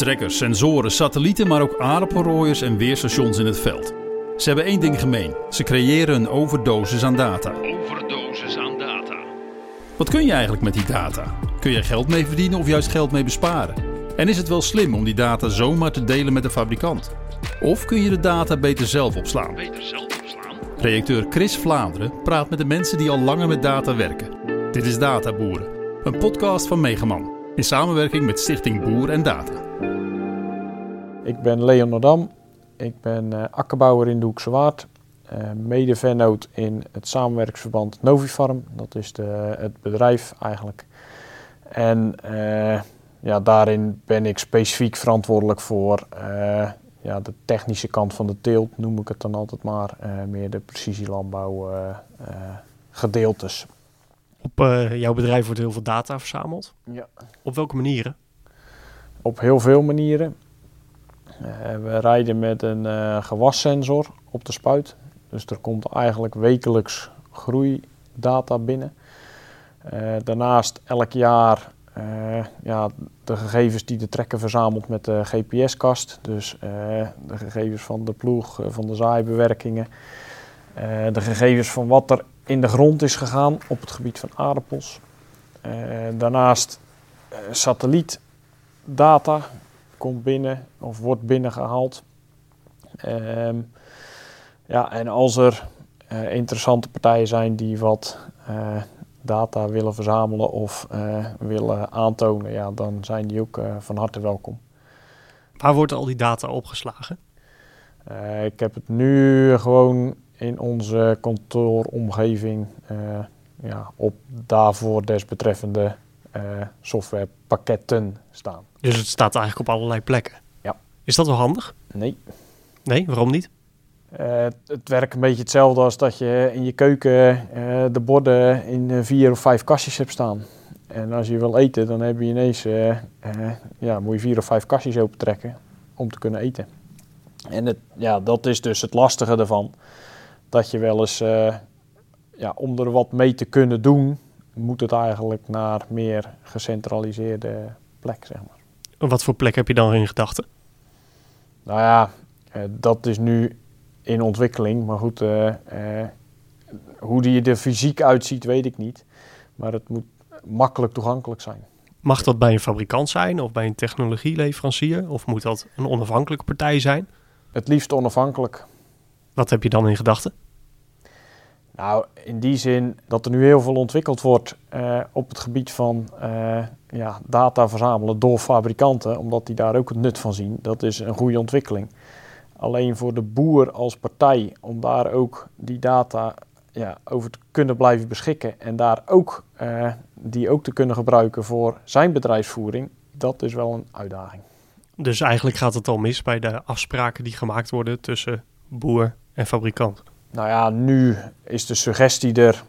Trekkers, sensoren, satellieten, maar ook aardappelrooiers en weerstations in het veld. Ze hebben één ding gemeen. Ze creëren een overdosis aan data. Overdosis aan data. Wat kun je eigenlijk met die data? Kun je geld mee verdienen of juist geld mee besparen? En is het wel slim om die data zomaar te delen met de fabrikant? Of kun je de data beter zelf opslaan? Beter zelf opslaan. Redacteur Chris Vlaanderen praat met de mensen die al langer met data werken. Dit is Databoeren, een podcast van Megaman. In samenwerking met Stichting Boer en Data. Ik ben Leon Nordam. Ik ben uh, akkerbouwer in de Hoekse Waard. Uh, mede-vennoot in het samenwerksverband Novifarm. Dat is de, het bedrijf eigenlijk. En uh, ja, daarin ben ik specifiek verantwoordelijk voor ja, de technische kant van de teelt, noem ik het dan altijd maar. meer de precisielandbouw gedeeltes. Op jouw bedrijf wordt heel veel data verzameld. Ja. Op welke manieren? Op heel veel manieren. Uh, we rijden met een uh, gewassensor op de spuit. Dus er komt eigenlijk wekelijks groeidata binnen. Uh, daarnaast elk jaar ja, de gegevens die de trekker verzamelt met de GPS-kast. Dus de gegevens van de ploeg, van de zaaibewerkingen. de gegevens van wat er in de grond is gegaan op het gebied van aardappels. daarnaast satellietdata komt binnen of wordt binnengehaald. Um, ja, en als er uh, interessante partijen zijn die wat uh, data willen verzamelen of uh, willen aantonen, ja, dan zijn die ook van harte welkom. Waar wordt al die data opgeslagen? ik heb het nu gewoon in onze kantooromgeving ja, op daarvoor desbetreffende softwarepakketten staan. Dus het staat eigenlijk op allerlei plekken. Ja. Is dat wel handig? Nee. Nee, waarom niet? Uh, het werkt een beetje hetzelfde als dat je in je keuken uh, de borden in uh, vier of vijf kastjes hebt staan. En als je wil eten, dan heb je ineens, ja, moet je vier of vijf kastjes opentrekken om te kunnen eten. En het, ja, dat is dus het lastige ervan. Dat je wel eens, ja, om er wat mee te kunnen doen, moet het eigenlijk naar meer gecentraliseerde plek, zeg maar. Wat voor plek heb je dan in gedachten? Nou ja, uh, dat is nu in ontwikkeling. Maar goed, uh, uh, hoe die er fysiek uitziet, weet ik niet. Maar het moet makkelijk toegankelijk zijn. Mag dat bij een fabrikant zijn of bij een technologieleverancier? Of moet dat een onafhankelijke partij zijn? Het liefst onafhankelijk. Wat heb je dan in gedachten? Nou, in die zin dat er nu heel veel ontwikkeld wordt uh, op het gebied van uh, ja, data verzamelen door fabrikanten, omdat die daar ook het nut van zien. Dat is een goede ontwikkeling. Alleen voor de boer als partij, om daar ook die data ja, over te kunnen blijven beschikken en daar ook uh, die ook te kunnen gebruiken voor zijn bedrijfsvoering, dat is wel een uitdaging. Dus eigenlijk gaat het al mis bij de afspraken die gemaakt worden tussen boer en fabrikant. Nou ja, nu is de suggestie er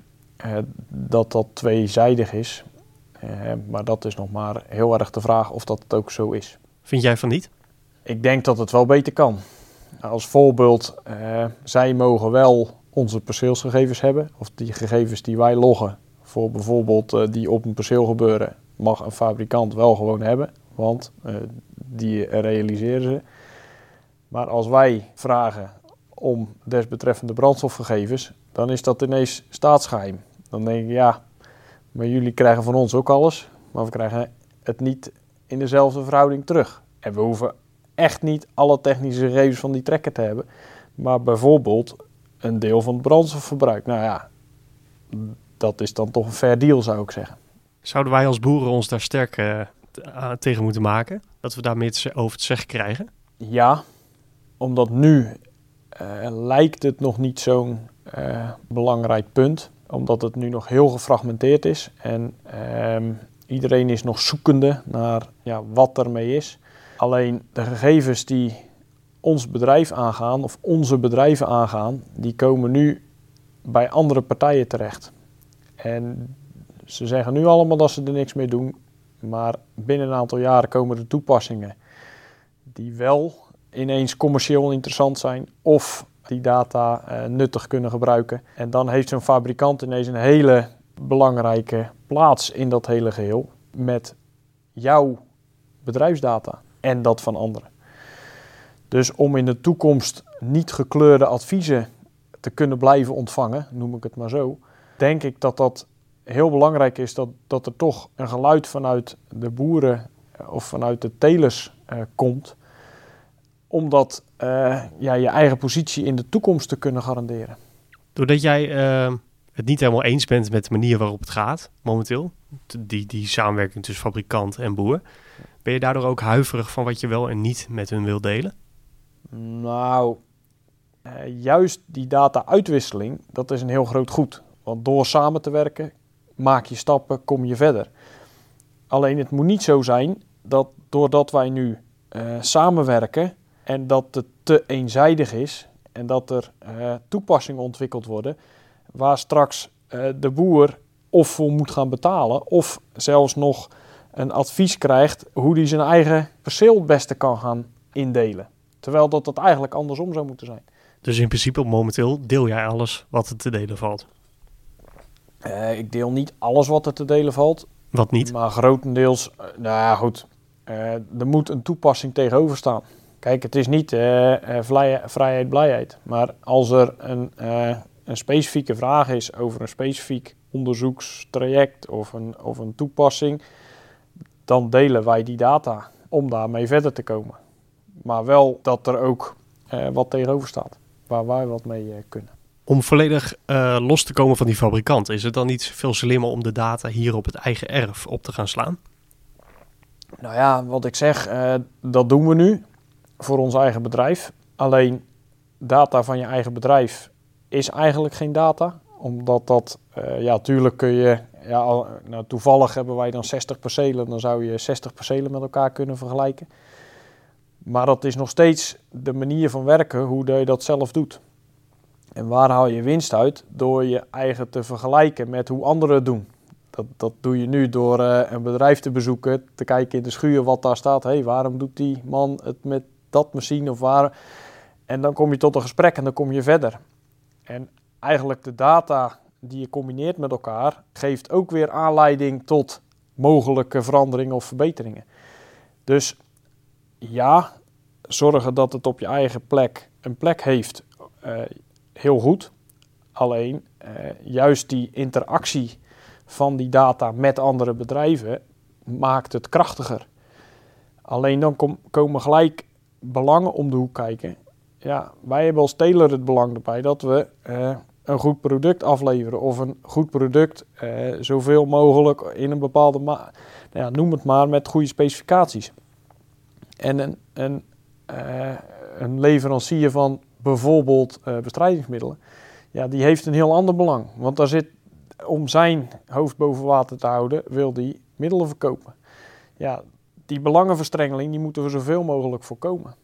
uh, dat dat tweezijdig is. Uh, maar dat is nog maar heel erg de vraag of dat het ook zo is. Vind jij van niet? Ik denk dat het wel beter kan. Als voorbeeld, uh, zij mogen wel onze perceelsgegevens hebben. Of die gegevens die wij loggen voor bijvoorbeeld die op een perceel gebeuren, mag een fabrikant wel gewoon hebben. Want die realiseren ze. Maar als wij vragen om desbetreffende brandstofgegevens, dan is dat ineens staatsgeheim. Dan denk ik, ja, maar jullie krijgen van ons ook alles, maar we krijgen het niet in dezelfde verhouding terug. En we hoeven echt niet alle technische gegevens van die trekker te hebben, maar bijvoorbeeld een deel van het brandstofverbruik. Nou ja, dat is dan toch een fair deal, zou ik zeggen. Zouden wij als boeren ons daar sterk uh, tegen moeten maken? Dat we daar meer over te zeggen krijgen? Ja, omdat nu lijkt het nog niet zo'n uh, belangrijk punt, omdat het nu nog heel gefragmenteerd is en um, iedereen is nog zoekende naar ja, wat ermee is. Alleen de gegevens die ons bedrijf aangaan of onze bedrijven aangaan, die komen nu bij andere partijen terecht. En ze zeggen nu allemaal dat ze er niks mee doen, maar binnen een aantal jaren komen er toepassingen die wel ineens commercieel interessant zijn of die data uh, nuttig kunnen gebruiken. En dan heeft zo'n fabrikant ineens een hele belangrijke plaats in dat hele geheel met jouw bedrijfsdata. en dat van anderen. Dus om in de toekomst niet gekleurde adviezen te kunnen blijven ontvangen, noem ik het maar zo, denk ik dat dat heel belangrijk is dat, dat er toch een geluid vanuit de boeren eh, of vanuit de telers uh, komt, om dat, uh, ja, je eigen positie in de toekomst te kunnen garanderen. Doordat jij uh, het niet helemaal eens bent met de manier waarop het gaat momenteel, die, die samenwerking tussen fabrikant en boer, ben je daardoor ook huiverig van wat je wel en niet met hun wil delen? Nou, uh, juist die data-uitwisseling, dat is een heel groot goed. Want door samen te werken, maak je stappen, kom je verder. Alleen het moet niet zo zijn dat doordat wij nu uh, samenwerken en dat het te eenzijdig is en dat er uh, toepassingen ontwikkeld worden waar straks de boer of voor moet gaan betalen of zelfs nog een advies krijgt hoe hij zijn eigen perceel het beste kan gaan indelen. Terwijl dat dat eigenlijk andersom zou moeten zijn. Dus in principe momenteel deel jij alles wat er te delen valt? Uh, ik deel niet alles wat er te delen valt. Wat niet? Maar grotendeels, nou ja goed, er moet een toepassing tegenover staan. Kijk, het is niet vlij, vrijheid, blijheid. Maar als er een, een specifieke vraag is over een specifiek onderzoekstraject of een, of een toepassing, dan delen wij die data om daarmee verder te komen. Maar wel dat er ook uh, wat tegenover staat, waar wij wat mee kunnen. Om volledig los te komen van die fabrikant, is het dan niet veel slimmer om de data hier op het eigen erf op te gaan slaan? Nou ja, wat ik zeg, dat doen we nu voor ons eigen bedrijf. Alleen data van je eigen bedrijf is eigenlijk geen data, omdat dat, ja, tuurlijk kun je ja, nou, toevallig hebben wij dan 60 percelen, dan zou je 60 percelen met elkaar kunnen vergelijken. Maar dat is nog steeds de manier van werken, hoe je dat zelf doet. En waar haal je winst uit? Door je eigen te vergelijken met hoe anderen het doen. Dat, dat doe je nu door uh, een bedrijf te bezoeken, te kijken in de schuur wat daar staat. Hé, hey, waarom doet die man het met dat machine of waar? En dan kom je tot een gesprek en dan kom je verder. En eigenlijk de data die je combineert met elkaar, geeft ook weer aanleiding tot mogelijke veranderingen of verbeteringen. Dus ja, zorgen dat het op je eigen plek een plek heeft, uh, heel goed. Alleen uh, juist die interactie van die data met andere bedrijven maakt het krachtiger. Alleen dan kom, komen gelijk belangen om de hoek kijken. Ja, wij hebben als teler het belang erbij dat we uh, een goed product afleveren of een goed product uh, zoveel mogelijk in een bepaalde, ma nou ja, noem het maar, met goede specificaties. En een, een, een leverancier van bijvoorbeeld bestrijdingsmiddelen, ja, die heeft een heel ander belang. Want daar zit, om zijn hoofd boven water te houden, wil die middelen verkopen. Ja, die belangenverstrengeling die moeten we zoveel mogelijk voorkomen.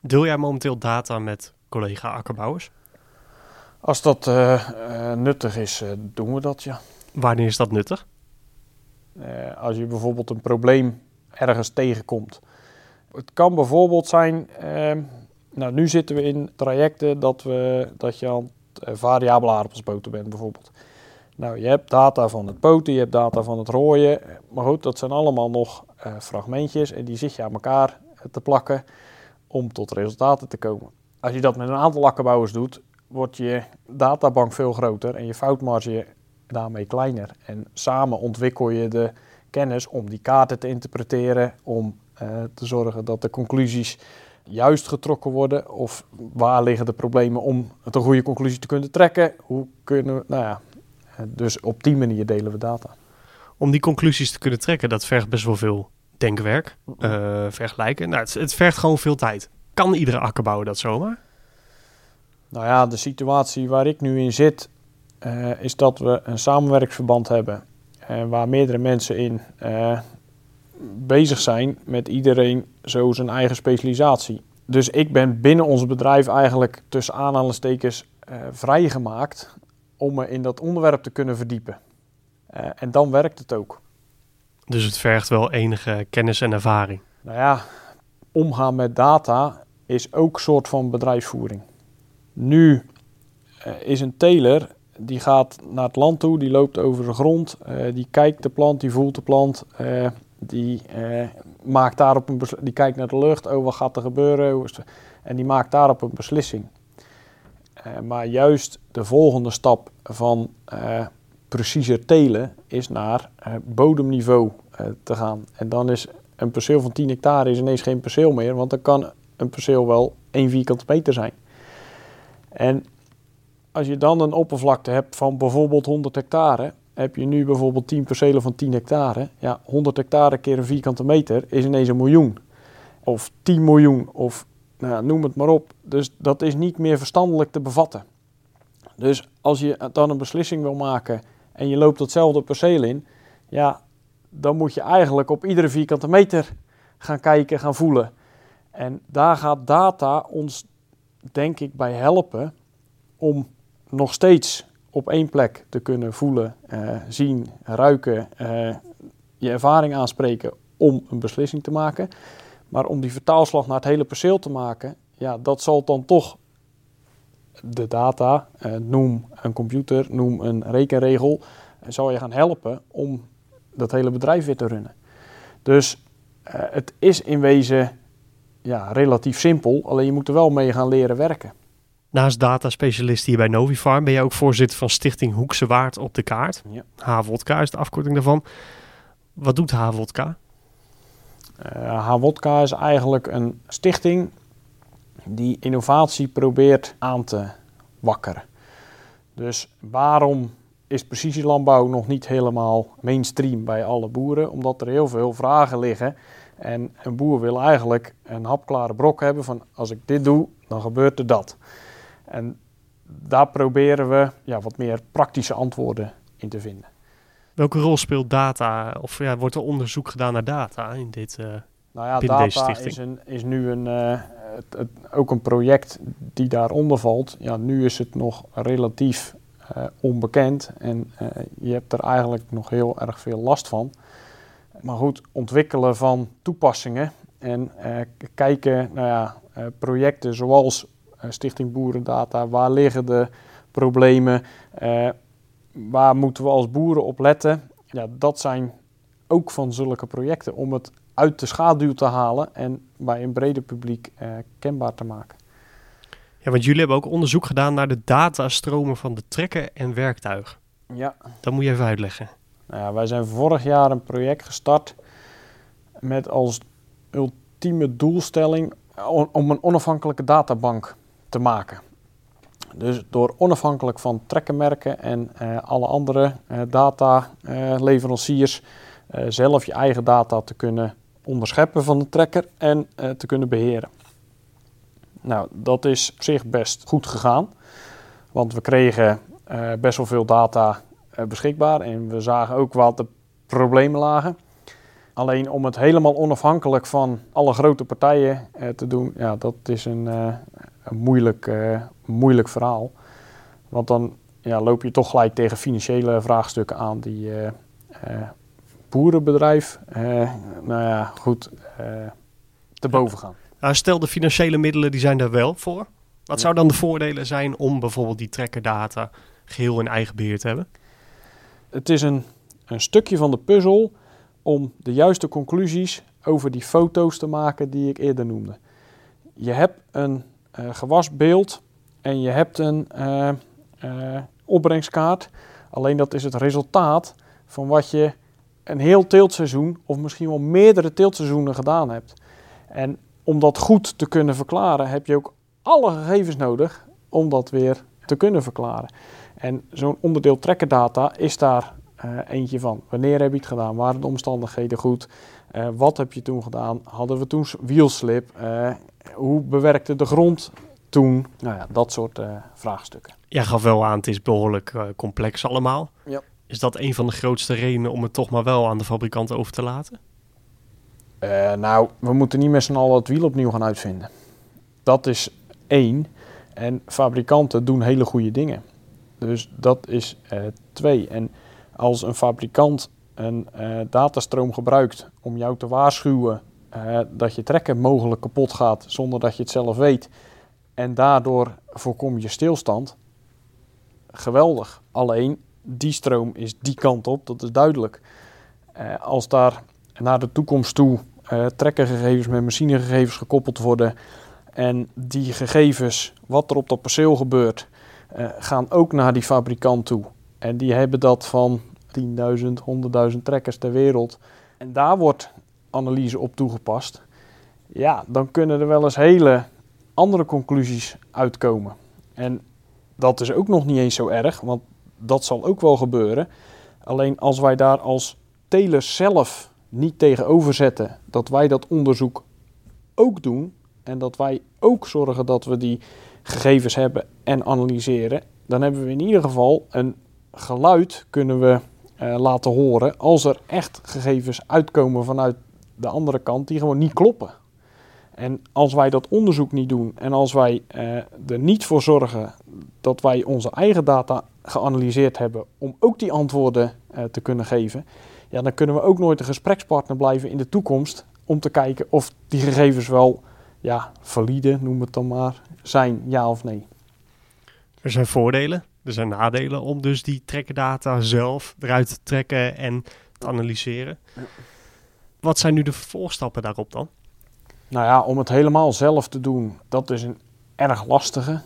Deel jij momenteel data met collega akkerbouwers? Als dat uh, uh, nuttig is, uh, doen we dat, ja. Wanneer is dat nuttig? als je bijvoorbeeld een probleem ergens tegenkomt. Het kan bijvoorbeeld zijn, ehm, nou nu zitten we in trajecten dat, we, dat je aan variabele aardappelspoten bent bijvoorbeeld. Nou, je hebt data van het poten, je hebt data van het rooien. Maar goed, dat zijn allemaal nog fragmentjes en die zit je aan elkaar te plakken om tot resultaten te komen. Als je dat met een aantal akkerbouwers doet, wordt je databank veel groter en je foutmarge daarmee kleiner. En samen ontwikkel je de kennis om die kaarten te interpreteren, om uh, te zorgen dat de conclusies juist getrokken worden. Of waar liggen de problemen om een goede conclusie te kunnen trekken? Hoe kunnen we, nou ja, dus op die manier delen we data. Om die conclusies te kunnen trekken, dat vergt best wel veel denkwerk, uh, vergelijken. Nou, het, het vergt gewoon veel tijd. Kan iedere akkerbouwer dat zomaar? Nou ja, de situatie waar ik nu in zit, uh, is dat we een samenwerksverband hebben. Uh, waar meerdere mensen in bezig zijn met iedereen zo zijn eigen specialisatie. Dus ik ben binnen ons bedrijf eigenlijk tussen aanhalingstekens vrijgemaakt om me in dat onderwerp te kunnen verdiepen. en dan werkt het ook. Dus het vergt wel enige kennis en ervaring. Nou ja, omgaan met data is ook een soort van bedrijfsvoering. Nu uh, is een teler die gaat naar het land toe, die loopt over de grond, uh, die kijkt de plant, die voelt de plant, uh, die maakt daarop een die kijkt naar de lucht, oh wat gaat er gebeuren, en die maakt daarop een beslissing. Eh, maar juist de volgende stap van eh preciezer telen is naar eh, bodemniveau te gaan. En dan is een perceel van 10 hectare is ineens geen perceel meer, want dan kan een perceel wel 1 vierkante meter zijn. En als je dan een oppervlakte hebt van bijvoorbeeld 100 hectare, heb je nu bijvoorbeeld 10 percelen van 10 hectare. Ja, 100 hectare keer een vierkante meter is ineens een miljoen. Of 10 miljoen, of nou, noem het maar op. Dus dat is niet meer verstandelijk te bevatten. Dus als je dan een beslissing wil maken en je loopt datzelfde perceel in, ja, dan moet je eigenlijk op iedere vierkante meter gaan kijken, gaan voelen. En daar gaat data ons, denk ik, bij helpen om nog steeds op één plek te kunnen voelen, eh, zien, ruiken, eh, je ervaring aanspreken om een beslissing te maken. Maar om die vertaalslag naar het hele perceel te maken, ja, dat zal dan toch de data, eh, noem een computer, noem een rekenregel, eh, zal je gaan helpen om dat hele bedrijf weer te runnen. Dus eh, het is in wezen ja, relatief simpel, alleen je moet er wel mee gaan leren werken. Naast dataspecialist hier bij Novifarm ben je ook voorzitter van Stichting Hoekse Waard op de kaart. Ja. Is de afkorting daarvan. Wat doet HWODK? Uh, HWODKA is eigenlijk een stichting die innovatie probeert aan te wakkeren. Dus waarom is precisielandbouw nog niet helemaal mainstream bij alle boeren? Omdat er heel veel vragen liggen. En een boer wil eigenlijk een hapklare brok hebben van als ik dit doe, dan gebeurt er dat. En daar proberen we ja, wat meer praktische antwoorden in te vinden. Welke rol speelt data, of ja, wordt er onderzoek gedaan naar data in dit? Uh, nou ja, binnen data stichting? is, een, is nu een, uh, het, het, ook een project die daaronder valt. Ja, nu is het nog relatief uh, onbekend en je hebt er eigenlijk nog heel erg veel last van. Maar goed, ontwikkelen van toepassingen en kijken naar ja, projecten zoals Stichting Boerendata, waar liggen de problemen, waar moeten we als boeren op letten? Ja, dat zijn ook van zulke projecten om het uit de schaduw te halen en bij een breder publiek uh, kenbaar te maken. Ja, want jullie hebben ook onderzoek gedaan naar de datastromen van de trekker en werktuig. Ja. Dat moet je even uitleggen. Nou ja, wij zijn vorig jaar een project gestart met als ultieme doelstelling om een onafhankelijke databank te maken. Dus door onafhankelijk van trekkenmerken en uh, alle andere uh, dataleveranciers uh, zelf je eigen data te kunnen onderscheppen van de trekker en te kunnen beheren. Nou, dat is op zich best goed gegaan, want we kregen best wel veel data beschikbaar en we zagen ook wat de problemen lagen. Alleen om het helemaal onafhankelijk van alle grote partijen te doen, ja, dat is een, een moeilijk, uh, moeilijk verhaal. Want dan ja, loop je toch gelijk tegen financiële vraagstukken aan die uh, boerenbedrijf, nou ja, goed, te boven gaan. Nou, stel de financiële middelen die zijn daar wel voor. Wat zou dan de voordelen zijn om bijvoorbeeld die trekkerdata geheel in eigen beheer te hebben? Het is een, een stukje van de puzzel om de juiste conclusies over die foto's te maken die ik eerder noemde. Je hebt een uh, gewasbeeld en je hebt een uh, uh, opbrengskaart. Alleen dat is het resultaat van wat je een heel teeltseizoen of misschien wel meerdere teeltseizoenen gedaan hebt. En om dat goed te kunnen verklaren heb je ook alle gegevens nodig om dat weer te kunnen verklaren. En zo'n onderdeel trekkerdata is daar eentje van. Wanneer heb je het gedaan? Waren de omstandigheden goed? wat heb je toen gedaan? Hadden we toen wielslip? hoe bewerkte de grond toen? Nou ja, dat soort uh, vraagstukken. Jij gaf wel aan, het is behoorlijk uh, complex allemaal. Ja. Is dat een van de grootste redenen om het toch maar wel aan de fabrikant over te laten? Uh, nou, we moeten niet met z'n allen het wiel opnieuw gaan uitvinden. Dat is één. En fabrikanten doen hele goede dingen. Dus dat is twee. En als een fabrikant een datastroom gebruikt om jou te waarschuwen uh, dat je trekker mogelijk kapot gaat zonder dat je het zelf weet. En daardoor voorkom je stilstand. Geweldig. Alleen die stroom is die kant op, dat is duidelijk. Uh, als daar naar de toekomst toe uh, trekkergegevens met machinegegevens gekoppeld worden. En die gegevens, wat er op dat perceel gebeurt, uh, gaan ook naar die fabrikant toe. En die hebben dat van 10.000, 100.000 trekkers ter wereld. En daar wordt analyse op toegepast. Ja, dan kunnen er wel eens hele andere conclusies uitkomen. En dat is ook nog niet eens zo erg, want dat zal ook wel gebeuren. Alleen als wij daar als telers zelf niet tegenover zetten dat wij dat onderzoek ook doen en dat wij ook zorgen dat we die gegevens hebben en analyseren, dan hebben we in ieder geval een geluid kunnen we uh, laten horen als er echt gegevens uitkomen vanuit de andere kant die gewoon niet kloppen. En als wij dat onderzoek niet doen en als wij uh, er niet voor zorgen dat wij onze eigen data geanalyseerd hebben om ook die antwoorden uh, te kunnen geven, ja, dan kunnen we ook nooit een gesprekspartner blijven in de toekomst om te kijken of die gegevens wel ja, valide, noem het dan maar, zijn, ja of nee. Er zijn voordelen, er zijn nadelen om dus die trekkerdata zelf eruit te trekken en te analyseren. Wat zijn nu de vervolgstappen daarop dan? Nou ja, om het helemaal zelf te doen, dat is een erg lastige.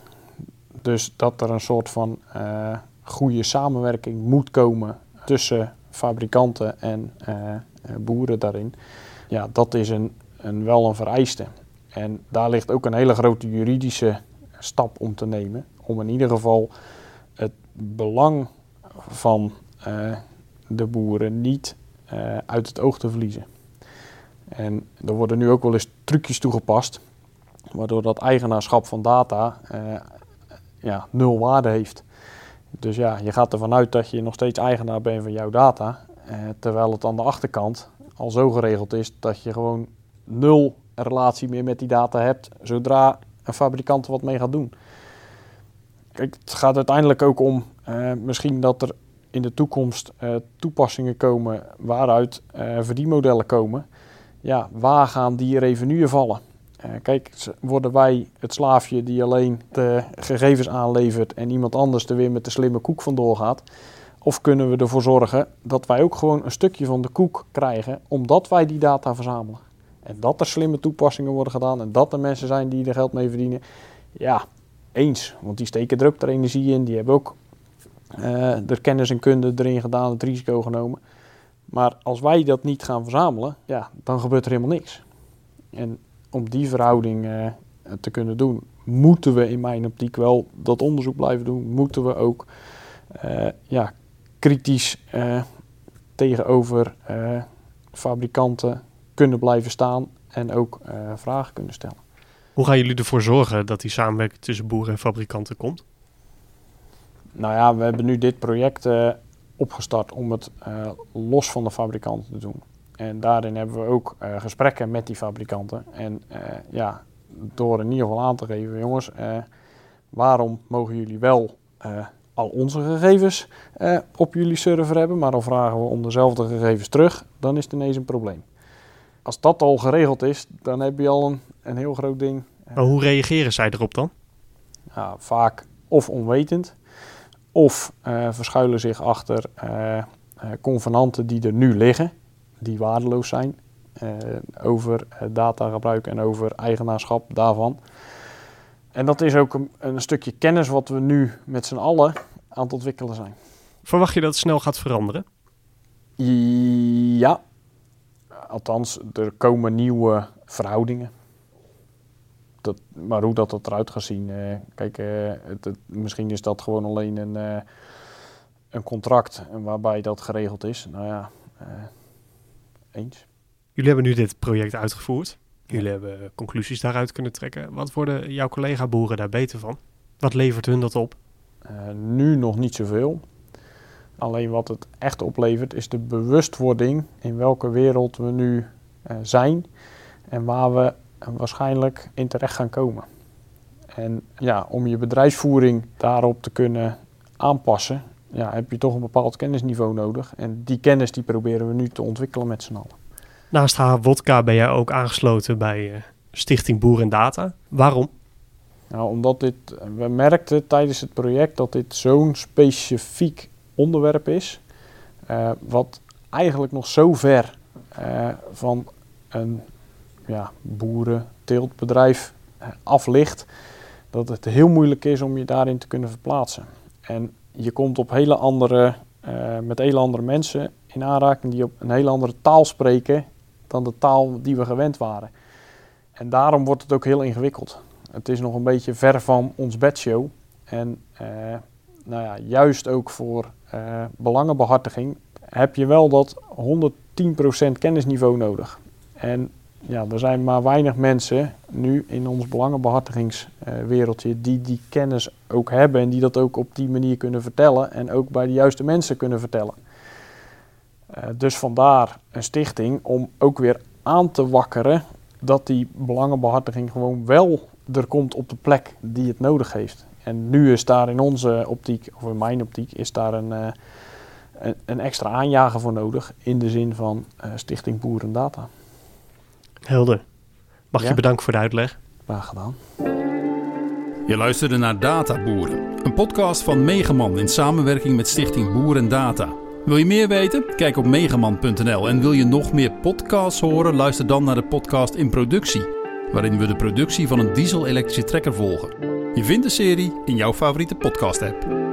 Dus dat er een soort van uh, goede samenwerking moet komen tussen fabrikanten en uh, boeren daarin. Ja, dat is een, een, wel een vereiste. En daar ligt ook een hele grote juridische stap om te nemen. Om in ieder geval het belang van de boeren niet uit het oog te verliezen. En er worden nu ook wel eens trucjes toegepast, waardoor dat eigenaarschap van data uh, ja, nul waarde heeft. Dus ja, je gaat ervan uit dat je nog steeds eigenaar bent van jouw data, uh, terwijl het aan de achterkant al zo geregeld is dat je gewoon nul relatie meer met die data hebt, zodra een fabrikant er wat mee gaat doen. Kijk, het gaat uiteindelijk ook om uh, misschien dat er in de toekomst toepassingen komen waaruit verdienmodellen komen ja, waar gaan die revenuen vallen? Uh, kijk, worden wij het slaafje die alleen de gegevens aanlevert en iemand anders er weer met de slimme koek vandoor gaat? Of kunnen we ervoor zorgen dat wij ook gewoon een stukje van de koek krijgen, omdat wij die data verzamelen? En dat er slimme toepassingen worden gedaan en dat er mensen zijn die er geld mee verdienen. Ja, eens. Want die steken ook er energie in. Die hebben ook uh, er kennis en kunde erin gedaan, het risico genomen. Maar als wij dat niet gaan verzamelen, ja, dan gebeurt er helemaal niks. En om die verhouding uh, te kunnen doen, moeten we in mijn optiek wel dat onderzoek blijven doen. Moeten we ook uh, ja, kritisch uh, tegenover fabrikanten kunnen blijven staan en ook vragen kunnen stellen. Hoe gaan jullie ervoor zorgen dat die samenwerking tussen boeren en fabrikanten komt? Nou ja, we hebben nu dit project opgestart om het uh, los van de fabrikanten te doen. En daarin hebben we ook uh, gesprekken met die fabrikanten. En uh, ja, door in ieder geval aan te geven, jongens, waarom mogen jullie wel al onze gegevens op jullie server hebben, maar dan vragen we om dezelfde gegevens terug, dan is het ineens een probleem. Als dat al geregeld is, dan heb je al een, een heel groot ding. Maar hoe reageren zij erop dan? Ja, vaak of onwetend, of uh, verschuilen zich achter uh, convenanten die er nu liggen, die waardeloos zijn, over datagebruik en over eigenaarschap daarvan. En dat is ook een, een stukje kennis wat we nu met z'n allen aan het ontwikkelen zijn. Verwacht je dat het snel gaat veranderen? Ja, althans, er komen nieuwe verhoudingen dat, maar hoe dat, dat eruit gaat zien. Uh, kijk, uh, het, het, misschien is dat gewoon alleen een, uh, een contract waarbij dat geregeld is. Nou ja, eens. Jullie hebben nu dit project uitgevoerd. Jullie hebben conclusies daaruit kunnen trekken. Wat worden jouw collega-boeren daar beter van? Wat levert hun dat op? nu nog niet zoveel. Alleen wat het echt oplevert is de bewustwording in welke wereld we nu zijn en waar we waarschijnlijk in terecht gaan komen. En ja, om je bedrijfsvoering daarop te kunnen aanpassen, ja, heb je toch een bepaald kennisniveau nodig. En die kennis die proberen we nu te ontwikkelen met z'n allen. Naast Wodka ben jij ook aangesloten bij uh, Stichting Boer en Data. Waarom? Nou, omdat dit, we merkten tijdens het project dat dit zo'n specifiek onderwerp is. Uh, wat eigenlijk nog zo ver uh, van een ja, boerenteeltbedrijf eh, aflicht, dat het heel moeilijk is om je daarin te kunnen verplaatsen. En je komt op hele andere, eh, met hele andere mensen in aanraking die op een hele andere taal spreken dan de taal die we gewend waren. En daarom wordt het ook heel ingewikkeld. Het is nog een beetje ver van ons bedshow. En eh, nou ja, juist ook voor eh, belangenbehartiging heb je wel dat 110% kennisniveau nodig. En ja, er zijn maar weinig mensen nu in ons belangenbehartigingswereldje die die kennis ook hebben en die dat ook op die manier kunnen vertellen en ook bij de juiste mensen kunnen vertellen. Uh, dus vandaar een stichting om ook weer aan te wakkeren dat die belangenbehartiging gewoon wel er komt op de plek die het nodig heeft. En nu is daar in onze optiek, of in mijn optiek, is daar een, een, een, extra aanjager voor nodig in de zin van uh, Stichting Boerendata. Helder. Mag ja? je bedanken voor de uitleg. Graag gedaan. Je luisterde naar Databoeren, een podcast van Megaman in samenwerking met Stichting Boeren Data. Wil je meer weten? Kijk op megaman.nl. En wil je nog meer podcasts horen? Luister dan naar de podcast In Productie, waarin we de productie van een diesel-elektrische trekker volgen. Je vindt de serie in jouw favoriete podcast-app.